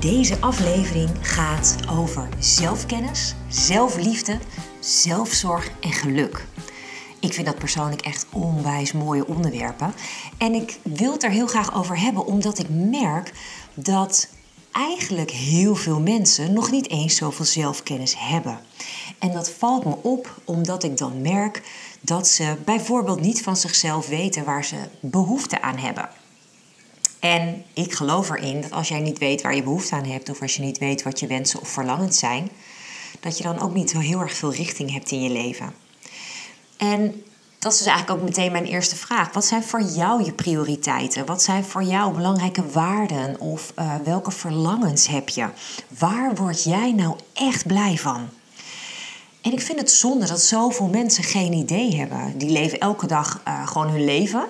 Deze aflevering gaat over zelfkennis, zelfliefde, zelfzorg en geluk. Ik vind dat persoonlijk echt onwijs mooie onderwerpen. En ik wil het er heel graag over hebben, omdat ik merk dat eigenlijk heel veel mensen nog niet eens zoveel zelfkennis hebben. En dat valt me op omdat ik dan merk dat ze bijvoorbeeld niet van zichzelf weten waar ze behoefte aan hebben. En ik geloof erin dat als jij niet weet waar je behoefte aan hebt, of als je niet weet wat je wensen of verlangens zijn, dat je dan ook niet zo heel erg veel richting hebt in je leven. En dat is dus eigenlijk ook meteen mijn eerste vraag. Wat zijn voor jou je prioriteiten? Wat zijn voor jou belangrijke waarden? Of uh, welke verlangens heb je? Waar word jij nou echt blij van? En ik vind het zonde dat zoveel mensen geen idee hebben. Die leven elke dag uh, gewoon hun leven.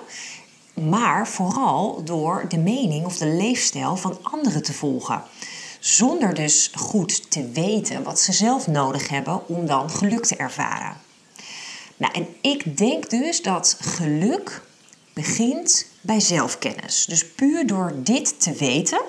Maar vooral door de mening of de leefstijl van anderen te volgen. Zonder dus goed te weten wat ze zelf nodig hebben om dan geluk te ervaren. Nou, en ik denk dus dat geluk begint bij zelfkennis. Dus puur door dit te weten,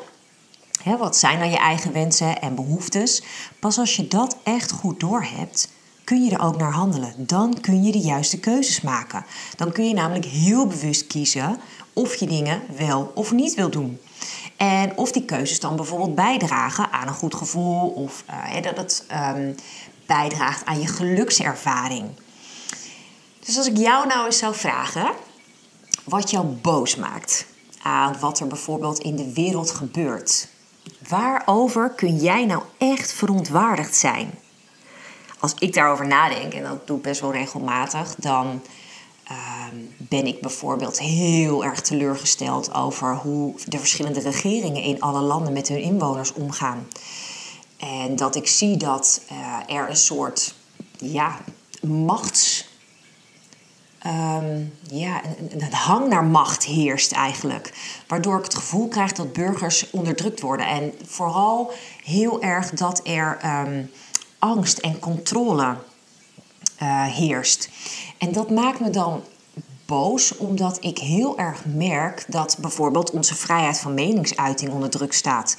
hè, wat zijn dan je eigen wensen en behoeftes, pas als je dat echt goed doorhebt, kun je er ook naar handelen. Dan kun je de juiste keuzes maken. Dan kun je namelijk heel bewust kiezen of je dingen wel of niet wil doen. En of die keuzes dan bijvoorbeeld bijdragen aan een goed gevoel of uh, dat het um, bijdraagt aan je gelukservaring. Dus als ik jou nou eens zou vragen wat jou boos maakt aan wat er bijvoorbeeld in de wereld gebeurt, waarover kun jij nou echt verontwaardigd zijn? Als ik daarover nadenk, en dat doe ik best wel regelmatig, dan uh, ben ik bijvoorbeeld heel erg teleurgesteld over hoe de verschillende regeringen in alle landen met hun inwoners omgaan. En dat ik zie dat uh, er een soort ja, machts um, ja, een, hang naar macht heerst eigenlijk. Waardoor ik het gevoel krijg dat burgers onderdrukt worden. En vooral heel erg dat er um, angst en controle uh, heerst. En dat maakt me dan boos, omdat ik heel erg merk dat bijvoorbeeld onze vrijheid van meningsuiting onder druk staat.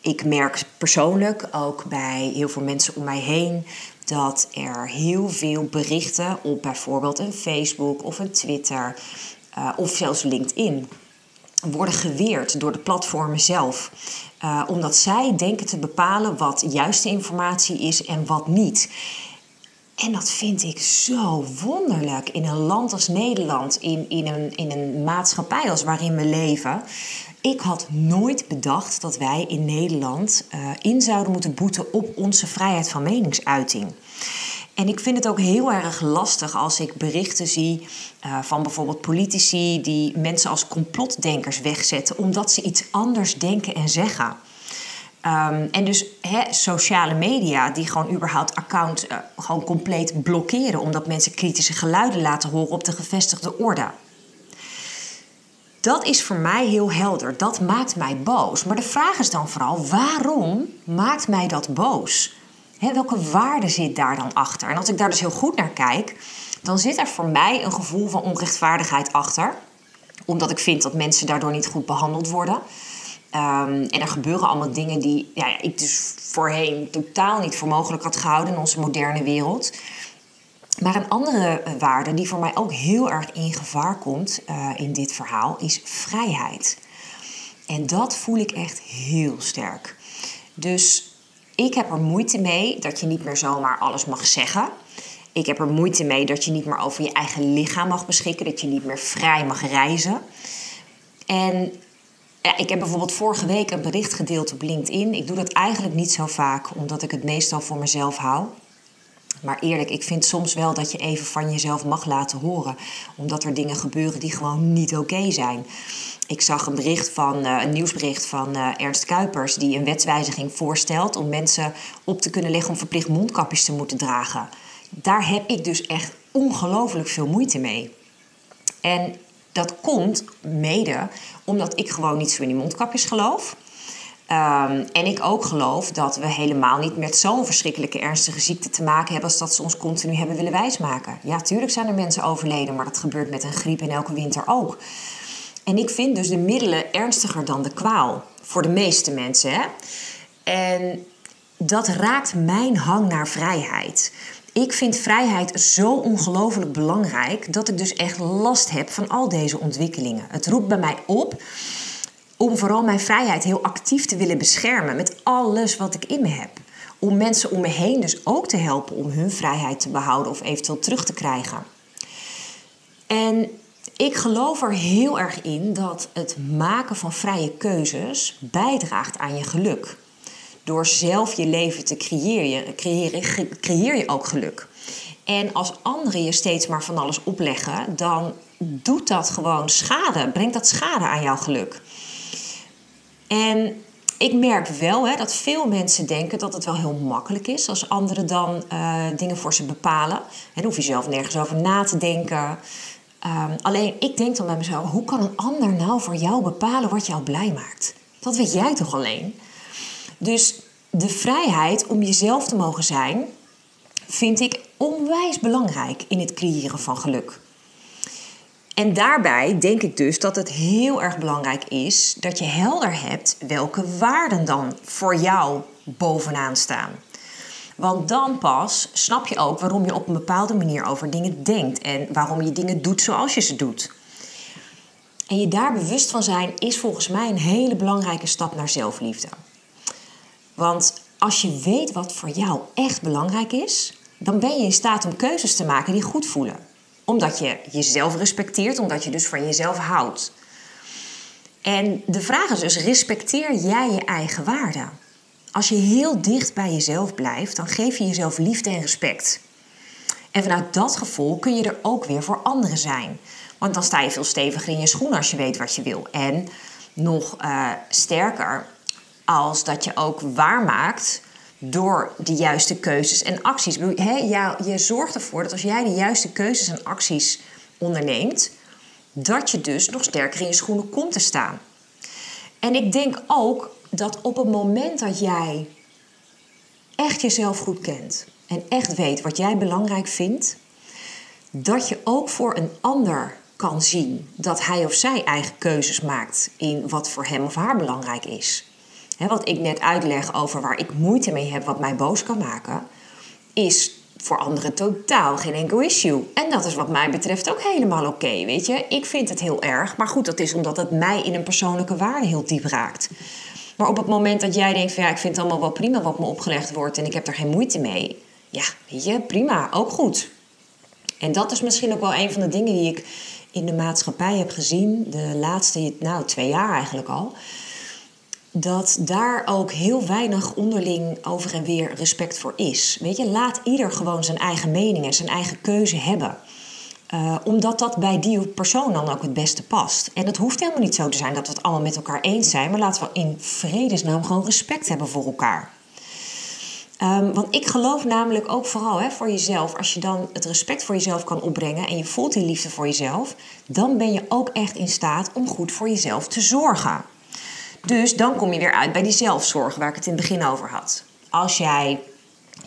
Ik merk persoonlijk ook bij heel veel mensen om mij heen dat er heel veel berichten op bijvoorbeeld een Facebook of een Twitter uh, of zelfs LinkedIn worden geweerd door de platformen zelf. Uh, omdat zij denken te bepalen wat juiste informatie is en wat niet. En dat vind ik zo wonderlijk in een land als Nederland, in, in, een, in een maatschappij als waarin we leven. Ik had nooit bedacht dat wij in Nederland uh, in zouden moeten boeten op onze vrijheid van meningsuiting. En ik vind het ook heel erg lastig als ik berichten zie uh, van bijvoorbeeld politici die mensen als complotdenkers wegzetten omdat ze iets anders denken en zeggen. Um, en dus sociale media die gewoon überhaupt account uh, gewoon compleet blokkeren omdat mensen kritische geluiden laten horen op de gevestigde orde. Dat is voor mij heel helder. Dat maakt mij boos. Maar de vraag is dan vooral: waarom maakt mij dat boos? Welke waarde zit daar dan achter? En als ik daar dus heel goed naar kijk, dan zit er voor mij een gevoel van onrechtvaardigheid achter. Omdat ik vind dat mensen daardoor niet goed behandeld worden. Um, en er gebeuren allemaal dingen die ja, ik dus voorheen totaal niet voor mogelijk had gehouden in onze moderne wereld. Maar een andere eh, waarde die voor mij ook heel erg in gevaar komt uh, in dit verhaal is vrijheid. En dat voel ik echt heel sterk. Dus ik heb er moeite mee dat je niet meer zomaar alles mag zeggen. Ik heb er moeite mee dat je niet meer over je eigen lichaam mag beschikken, dat je niet meer vrij mag reizen. En ja, ik heb bijvoorbeeld vorige week een bericht gedeeld op LinkedIn. Ik doe dat eigenlijk niet zo vaak, omdat ik het meestal voor mezelf hou. Maar eerlijk, ik vind soms wel dat je even van jezelf mag laten horen. Omdat er dingen gebeuren die gewoon niet oké zijn. Ik zag een bericht van uh, een nieuwsbericht van uh, Ernst Kuipers die een wetswijziging voorstelt om mensen op te kunnen leggen om verplicht mondkapjes te moeten dragen. Daar heb ik dus echt ongelooflijk veel moeite mee. En dat komt mede omdat ik gewoon niet zo in die mondkapjes geloof. Um, en ik ook geloof dat we helemaal niet met zo'n verschrikkelijke ernstige ziekte te maken hebben als dat ze ons continu hebben willen wijsmaken. Ja, tuurlijk zijn er mensen overleden, maar dat gebeurt met een griep in elke winter ook. En ik vind dus de middelen ernstiger dan de kwaal. Voor de meeste mensen. Hè? En dat raakt mijn hang naar vrijheid. Ik vind vrijheid zo ongelooflijk belangrijk dat ik dus echt last heb van al deze ontwikkelingen. Het roept bij mij op om vooral mijn vrijheid heel actief te willen beschermen met alles wat ik in me heb. Om mensen om me heen dus ook te helpen om hun vrijheid te behouden of eventueel terug te krijgen. En ik geloof er heel erg in dat het maken van vrije keuzes bijdraagt aan je geluk. Door zelf je leven te creëren, creëer je ook geluk. En als anderen je steeds maar van alles opleggen, dan doet dat gewoon schade, brengt dat schade aan jouw geluk. En ik merk wel hè, dat veel mensen denken dat het wel heel makkelijk is als anderen dan uh, dingen voor ze bepalen. En dan hoef je zelf nergens over na te denken. Um, alleen ik denk dan bij mezelf: hoe kan een ander nou voor jou bepalen wat jou blij maakt? Dat weet jij toch alleen? Dus de vrijheid om jezelf te mogen zijn, vind ik onwijs belangrijk in het creëren van geluk. En daarbij denk ik dus dat het heel erg belangrijk is dat je helder hebt welke waarden dan voor jou bovenaan staan. Want dan pas snap je ook waarom je op een bepaalde manier over dingen denkt en waarom je dingen doet zoals je ze doet. En je daar bewust van zijn is volgens mij een hele belangrijke stap naar zelfliefde. Want als je weet wat voor jou echt belangrijk is, dan ben je in staat om keuzes te maken die goed voelen omdat je jezelf respecteert, omdat je dus van jezelf houdt. En de vraag is dus: respecteer jij je eigen waarde? Als je heel dicht bij jezelf blijft, dan geef je jezelf liefde en respect. En vanuit dat gevoel kun je er ook weer voor anderen zijn. Want dan sta je veel steviger in je schoenen als je weet wat je wil. En nog uh, sterker, als dat je ook waarmaakt door de juiste keuzes en acties. je zorgt ervoor dat als jij de juiste keuzes en acties onderneemt, dat je dus nog sterker in je schoenen komt te staan. En ik denk ook dat op het moment dat jij echt jezelf goed kent en echt weet wat jij belangrijk vindt, dat je ook voor een ander kan zien dat hij of zij eigen keuzes maakt in wat voor hem of haar belangrijk is wat ik net uitleg over waar ik moeite mee heb, wat mij boos kan maken, is voor anderen totaal geen enkel issue. En dat is wat mij betreft ook helemaal oké, weet je. Ik vind het heel erg, maar goed, dat is omdat het mij in een persoonlijke waarde heel diep raakt. Maar op het moment dat jij denkt ja, ik vind het allemaal wel prima wat me opgelegd wordt en ik heb er geen moeite mee. Ja, weet je, prima, ook goed. En dat is misschien ook wel een van de dingen die ik in de maatschappij heb gezien, de laatste, nou twee jaar eigenlijk al dat daar ook heel weinig onderling over en weer respect voor is. Weet je, laat ieder gewoon zijn eigen mening en zijn eigen keuze hebben. Uh, omdat dat bij die persoon dan ook het beste past. En het hoeft helemaal niet zo te zijn dat we het allemaal met elkaar eens zijn, maar laten we in vredesnaam gewoon respect hebben voor elkaar. Um, want ik geloof namelijk ook vooral hè, voor jezelf, als je dan het respect voor jezelf kan opbrengen en je voelt die liefde voor jezelf, dan ben je ook echt in staat om goed voor jezelf te zorgen. Dus dan kom je weer uit bij die zelfzorg waar ik het in het begin over had. Als jij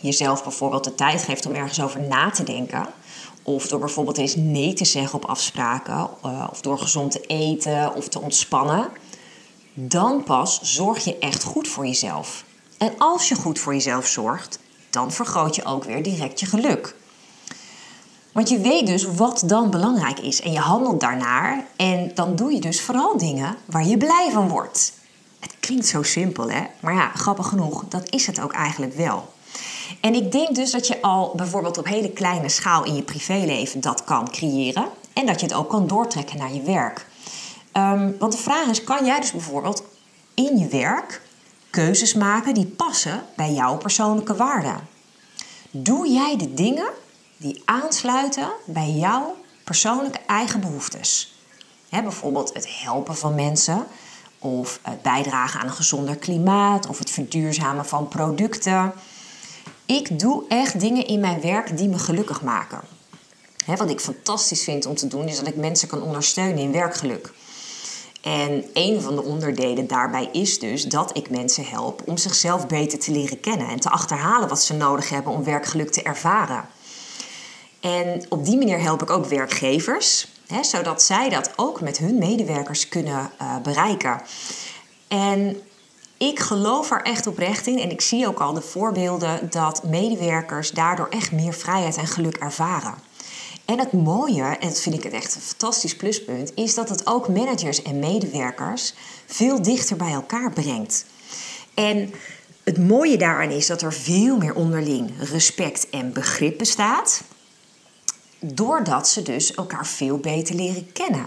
jezelf bijvoorbeeld de tijd geeft om ergens over na te denken, of door bijvoorbeeld eens nee te zeggen op afspraken, eh, of door gezond te eten of te ontspannen, dan pas zorg je echt goed voor jezelf. En als je goed voor jezelf zorgt, dan vergroot je ook weer direct je geluk. Want je weet dus wat dan belangrijk is en je handelt daarnaar en dan doe je dus vooral dingen waar je blij van wordt. Het klinkt zo simpel, hè? Maar ja, grappig genoeg, dat is het ook eigenlijk wel. En ik denk dus dat je al bijvoorbeeld op hele kleine schaal in je privéleven dat kan creëren. En dat je het ook kan doortrekken naar je werk. Um, want de vraag is, kan jij dus bijvoorbeeld in je werk keuzes maken die passen bij jouw persoonlijke waarden? Doe jij de dingen die aansluiten bij jouw persoonlijke eigen behoeftes? bijvoorbeeld het helpen van mensen, of het bijdragen aan een gezonder klimaat, of het verduurzamen van producten. Ik doe echt dingen in mijn werk die me gelukkig maken. wat ik fantastisch vind om te doen, is dat ik mensen kan ondersteunen in werkgeluk. En een van de onderdelen daarbij is dus dat ik mensen help om zichzelf beter te leren kennen en te achterhalen wat ze nodig hebben om werkgeluk te ervaren. En op die manier help ik ook werkgevers, hè, zodat zij dat ook met hun medewerkers kunnen uh, bereiken. En ik geloof er echt oprecht in en ik zie ook al de voorbeelden dat medewerkers daardoor echt meer vrijheid en geluk ervaren. En het mooie, en dat vind ik het echt een fantastisch pluspunt, is dat het ook managers en medewerkers veel dichter bij elkaar brengt. En het mooie daaraan is dat er veel meer onderling respect en begrip bestaat, doordat ze dus elkaar veel beter leren kennen.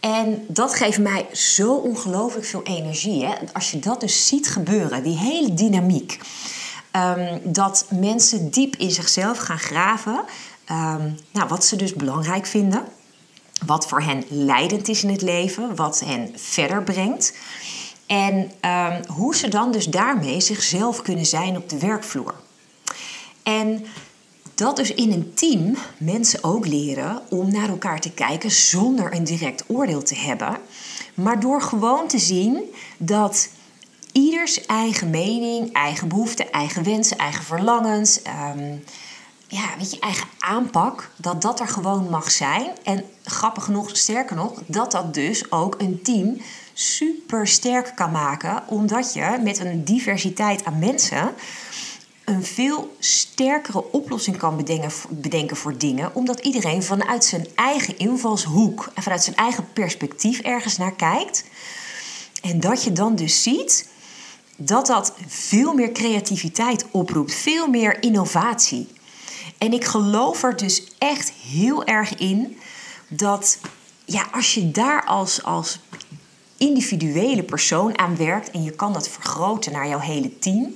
En dat geeft mij zo ongelooflijk veel energie. Hè? Als je dat dus ziet gebeuren, die hele dynamiek. Ehm, dat mensen diep in zichzelf gaan graven Ehm, nou, wat ze dus belangrijk vinden. Wat voor hen leidend is in het leven. Wat hen verder brengt. En ehm, hoe ze dan dus daarmee zichzelf kunnen zijn op de werkvloer. En dat dus in een team mensen ook leren om naar elkaar te kijken zonder een direct oordeel te hebben. Maar door gewoon te zien dat ieders eigen mening, eigen behoeften, eigen wensen, eigen verlangens, ehm, ja, weet je, eigen aanpak, dat dat er gewoon mag zijn. En grappig genoeg, sterker nog, dat dat dus ook een team super sterk kan maken, omdat je met een diversiteit aan mensen een veel sterkere oplossing kan bedenken, bedenken voor dingen, omdat iedereen vanuit zijn eigen invalshoek en vanuit zijn eigen perspectief ergens naar kijkt. En dat je dan dus ziet dat dat veel meer creativiteit oproept, veel meer innovatie. En ik geloof er dus echt heel erg in dat ja, als je daar als, als individuele persoon aan werkt en je kan dat vergroten naar jouw hele team,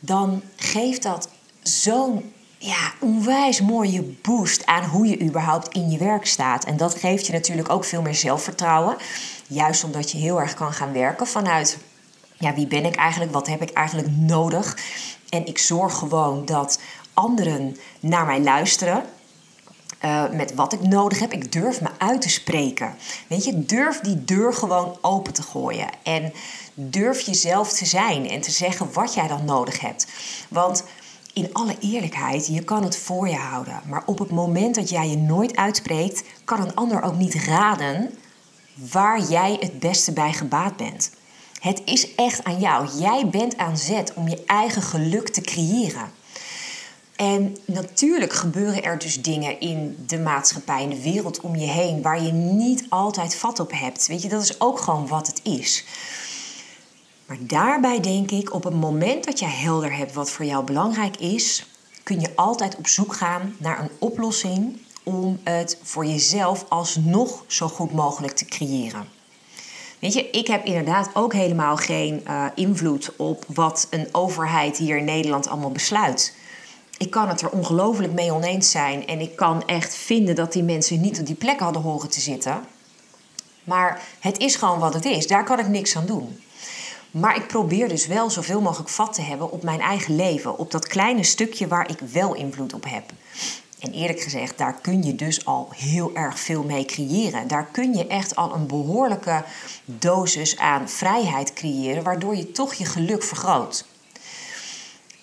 dan geeft dat zo'n ja, onwijs mooie boost aan hoe je überhaupt in je werk staat. En dat geeft je natuurlijk ook veel meer zelfvertrouwen. Juist omdat je heel erg kan gaan werken vanuit ja, wie ben ik eigenlijk? Wat heb ik eigenlijk nodig? En ik zorg gewoon dat anderen naar mij luisteren. Uh, met wat ik nodig heb. Ik durf me uit te spreken. Weet je, durf die deur gewoon open te gooien. En durf jezelf te zijn en te zeggen wat jij dan nodig hebt. Want in alle eerlijkheid, je kan het voor je houden. Maar op het moment dat jij je nooit uitspreekt, kan een ander ook niet raden waar jij het beste bij gebaat bent. Het is echt aan jou. Jij bent aan zet om je eigen geluk te creëren. En natuurlijk gebeuren er dus dingen in de maatschappij, in de wereld om je heen, waar je niet altijd vat op hebt. Weet je, dat is ook gewoon wat het is. Maar daarbij denk ik, op het moment dat je helder hebt wat voor jou belangrijk is, kun je altijd op zoek gaan naar een oplossing om het voor jezelf alsnog zo goed mogelijk te creëren. Weet je, ik heb inderdaad ook helemaal geen uh, invloed op wat een overheid hier in Nederland allemaal besluit ik kan het er ongelooflijk mee oneens zijn. En ik kan echt vinden dat die mensen niet op die plek hadden horen te zitten. Maar het is gewoon wat het is. Daar kan ik niks aan doen. Maar ik probeer dus wel zoveel mogelijk vat te hebben op mijn eigen leven. Op dat kleine stukje waar ik wel invloed op heb. En eerlijk gezegd, daar kun je dus al heel erg veel mee creëren. Daar kun je echt al een behoorlijke dosis aan vrijheid creëren, waardoor je toch je geluk vergroot.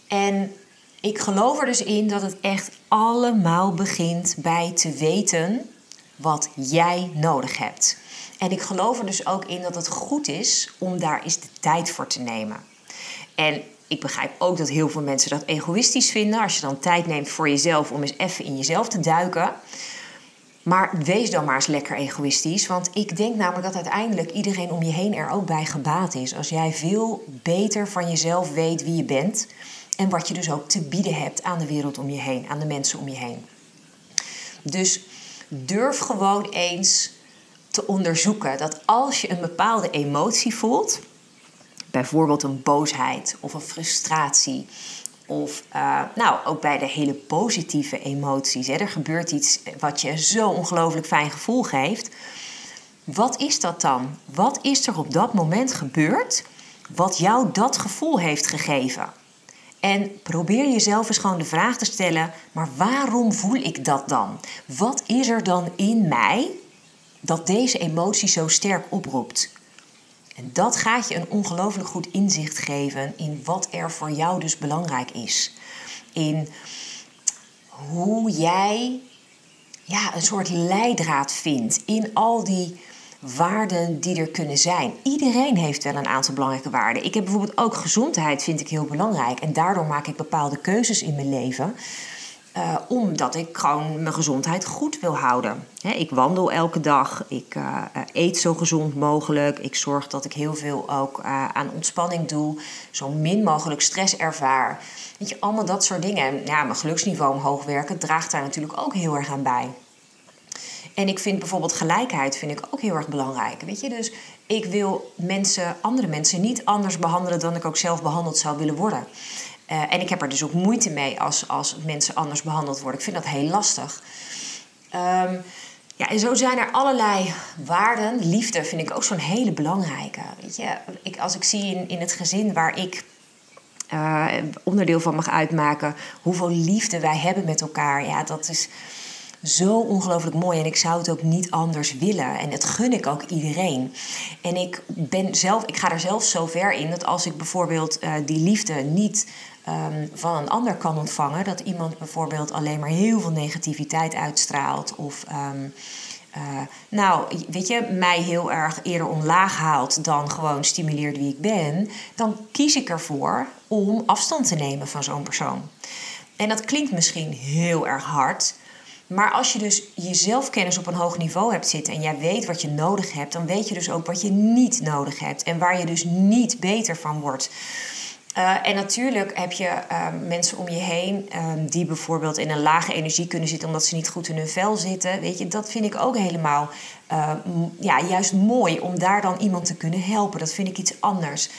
En ik geloof er dus in dat het echt allemaal begint bij te weten wat jij nodig hebt. En ik geloof er dus ook in dat het goed is om daar eens de tijd voor te nemen. En ik begrijp ook dat heel veel mensen dat egoïstisch vinden. Als je dan tijd neemt voor jezelf om eens even in jezelf te duiken. Maar wees dan maar eens lekker egoïstisch. Want ik denk namelijk dat uiteindelijk iedereen om je heen er ook bij gebaat is. Als jij veel beter van jezelf weet wie je bent. En wat je dus ook te bieden hebt aan de wereld om je heen, aan de mensen om je heen. Dus durf gewoon eens te onderzoeken dat als je een bepaalde emotie voelt, bijvoorbeeld een boosheid of een frustratie Of uh, nou, ook bij de hele positieve emoties. Hè. Er gebeurt iets wat je zo ongelooflijk fijn gevoel geeft. Wat is dat dan? Wat is er op dat moment gebeurd wat jou dat gevoel heeft gegeven? En probeer jezelf eens gewoon de vraag te stellen: maar waarom voel ik dat dan? Wat is er dan in mij dat deze emotie zo sterk oproept? En dat gaat je een ongelooflijk goed inzicht geven in wat er voor jou dus belangrijk is. In hoe jij ja, een soort leidraad vindt in al die waarden die er kunnen zijn. Iedereen heeft wel een aantal belangrijke waarden. Ik heb bijvoorbeeld ook gezondheid, vind ik heel belangrijk. En daardoor maak ik bepaalde keuzes in mijn leven. Uh, omdat ik gewoon mijn gezondheid goed wil houden. ik wandel elke dag, ik uh, eet zo gezond mogelijk. Ik zorg dat ik heel veel ook aan ontspanning doe. Zo min mogelijk stress ervaar. Weet je, allemaal dat soort dingen. En ja, mijn geluksniveau omhoog werken draagt daar natuurlijk ook heel erg aan bij. En ik vind bijvoorbeeld gelijkheid vind ik ook heel erg belangrijk. Weet je, dus ik wil mensen, andere mensen niet anders behandelen dan ik ook zelf behandeld zou willen worden. Uh, en ik heb er dus ook moeite mee als, als mensen anders behandeld worden. Ik vind dat heel lastig. Um, ja, en zo zijn er allerlei waarden. Liefde vind ik ook zo'n hele belangrijke. Weet je, ik, als ik zie in, in het gezin waar ik uh, onderdeel van mag uitmaken, hoeveel liefde wij hebben met elkaar. Ja, dat is zo ongelooflijk mooi en ik zou het ook niet anders willen. En het gun ik ook iedereen. En ik ben zelf, ik ga er zelf zo ver in dat als ik bijvoorbeeld uh, die liefde niet um, van een ander kan ontvangen, dat iemand bijvoorbeeld alleen maar heel veel negativiteit uitstraalt of. Um, uh, nou, weet je, mij heel erg eerder omlaag haalt dan gewoon stimuleert wie ik ben, dan kies ik ervoor om afstand te nemen van zo'n persoon. En dat klinkt misschien heel erg hard, maar als je dus je zelfkennis op een hoog niveau hebt zitten en jij weet wat je nodig hebt, dan weet je dus ook wat je niet nodig hebt en waar je dus niet beter van wordt. Uh, en natuurlijk heb je uh, mensen om je heen uh, die bijvoorbeeld in een lage energie kunnen zitten omdat ze niet goed in hun vel zitten. Weet je, dat vind ik ook helemaal eh, ja, juist mooi om daar dan iemand te kunnen helpen. Dat vind ik iets anders.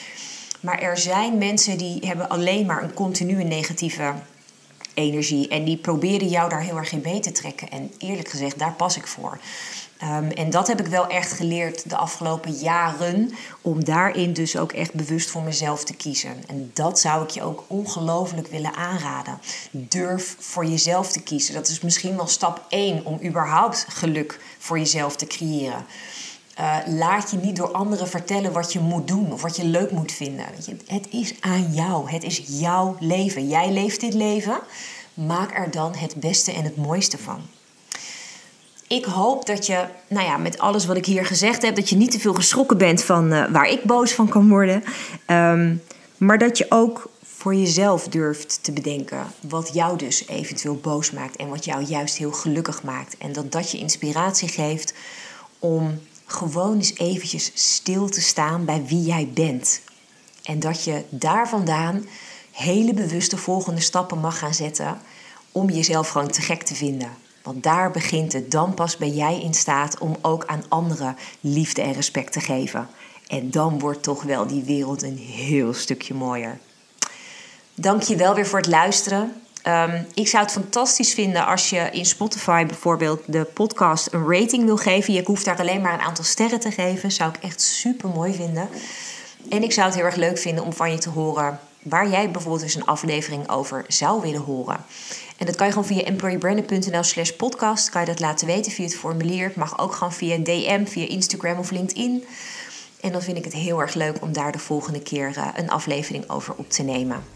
Maar er zijn mensen die hebben alleen maar een continue negatieve energie. En die proberen jou daar heel erg in mee te trekken. En eerlijk gezegd, daar pas ik voor. Um, en dat heb ik wel echt geleerd de afgelopen jaren. Om daarin dus ook echt bewust voor mezelf te kiezen. En dat zou ik je ook ongelooflijk willen aanraden. Durf voor jezelf te kiezen. Dat is misschien wel stap 1 om überhaupt geluk voor jezelf te creëren. Uh, laat je niet door anderen vertellen wat je moet doen of wat je leuk moet vinden. Je, het is aan jou. Het is jouw leven. Jij leeft dit leven. Maak er dan het beste en het mooiste van. Ik hoop dat je, nou ja, met alles wat ik hier gezegd heb, dat je niet te veel geschrokken bent van uh, waar ik boos van kan worden. Um, maar dat je ook voor jezelf durft te bedenken wat jou dus eventueel boos maakt en wat jou juist heel gelukkig maakt. En dat dat je inspiratie geeft om gewoon eens eventjes stil te staan bij wie jij bent. En dat je daar vandaan hele bewuste volgende stappen mag gaan zetten om jezelf gewoon te gek te vinden. Want daar begint het. Dan pas ben jij in staat om ook aan anderen liefde en respect te geven. En dan wordt toch wel die wereld een heel stukje mooier. Dank je wel weer voor het luisteren. Um, ik zou het fantastisch vinden als je in Spotify bijvoorbeeld de podcast een rating wil geven. Je hoeft daar alleen maar een aantal sterren te geven. Zou ik echt super mooi vinden. En ik zou het heel erg leuk vinden om van je te horen waar jij bijvoorbeeld eens een aflevering over zou willen horen. En dat kan je gewoon via employeebranding.nl slash podcast. Kan je dat laten weten via het formulier. Het mag ook gewoon via DM, via Instagram of LinkedIn. En dan vind ik het heel erg leuk om daar de volgende keer uh, een aflevering over op te nemen.